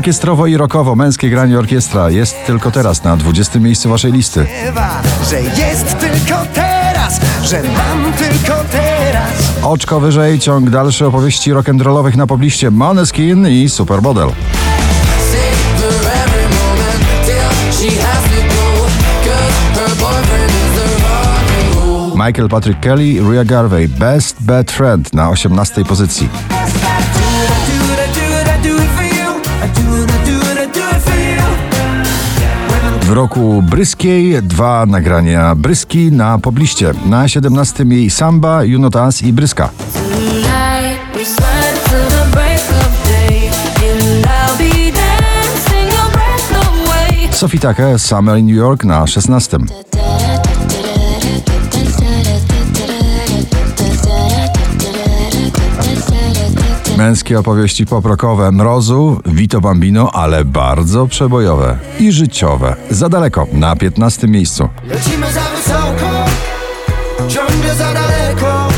Orkiestrowo i rockowo męskie granie orkiestra jest tylko teraz na 20 miejscu waszej listy. Że jest tylko teraz, że mam tylko teraz. Oczko wyżej ciąg dalszy opowieści rock'n'rollowych na pobliście Måneskin i Supermodel. Michael Patrick Kelly, Rhea Garvey, Best Bad Friend na 18 pozycji. W roku Bryskiej dwa nagrania Bryski na pobliście. Na 17 jej Samba, Junotas i Bryska. Sophie Tucker, Summer in New York na 16. Męskie opowieści poprokowe Mrozu, Vito Bambino, ale bardzo przebojowe i życiowe. Za daleko, na 15 miejscu. Lecimy za wysoko, ciągle za daleko.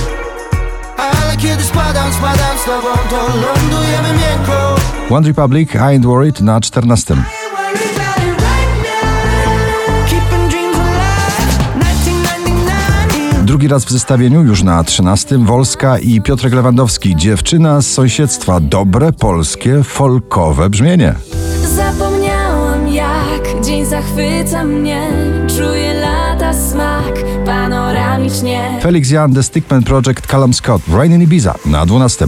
Ale kiedy spadam, spadam z tobą, to lądujemy miękko. One Republic, I Ain't Worried na 14. Drugi raz w zestawieniu, już na 13. Wolska i Piotrek Lewandowski. Dziewczyna z sąsiedztwa. Dobre, polskie, folkowe brzmienie. Zapomniałam jak dzień zachwyca mnie, czuję lata smak panoramicznie. Felix Jan, The Stickman Project, Callum Scott, Rain in Ibiza na 12.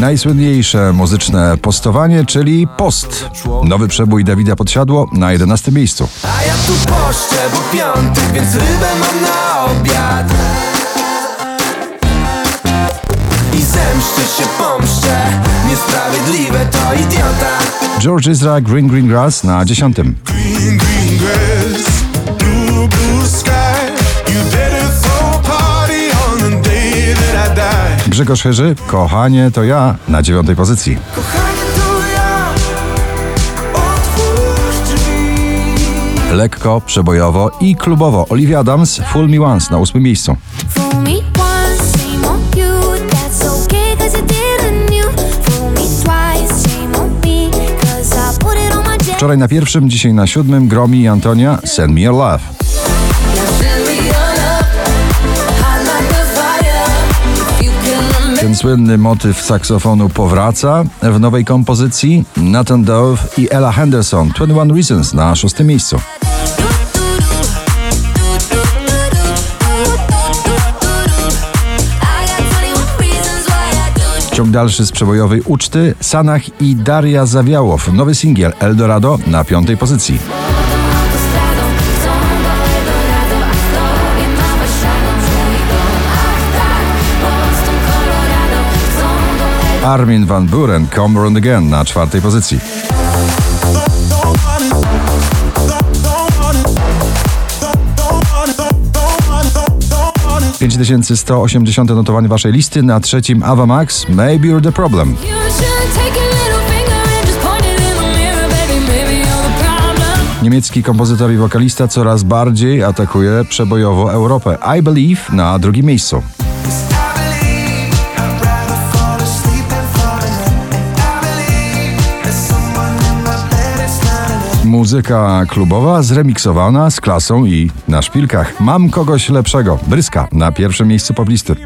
Najsłynniejsze muzyczne postowanie, czyli Post. Nowy przebój Dawida Podsiadło na 11 miejscu. A ja tu poszczę, bo piątek, więc rybę mam na obiad. I zemszczę się, pomszczę. Niesprawiedliwe to idiota. George Ezra, Green Green Grass na 10. green, green grass, blue, blue sky. Grzegorz Chyży, Kochanie to ja na 9 pozycji. Lekko, przebojowo i klubowo. Olivia Adams, Full Me Once na 8 miejscu. Wczoraj na pierwszym, dzisiaj na siódmym Gromi i Antonia, Send Me Your Love. Ten słynny motyw saksofonu powraca w nowej kompozycji. Nathan Dove i Ella Henderson, 21 Reasons na szóstym miejscu. I got 21 reasons why I do it. Ciąg dalszy z przebojowej uczty Sanach i Daria Zawiałow. Nowy singiel Eldorado na piątej pozycji. Armin van Buren, Come Round Again na czwartej pozycji. Don't want it. 5180 notowanie waszej listy, na trzecim Ava Max. Maybe you're the problem. Niemiecki kompozytor i wokalista coraz bardziej atakuje przebojowo Europę. I Believe na drugim miejscu. Muzyka klubowa zremiksowana z klasą i na szpilkach. Mam kogoś lepszego. Bryska na pierwszym miejscu poblisty.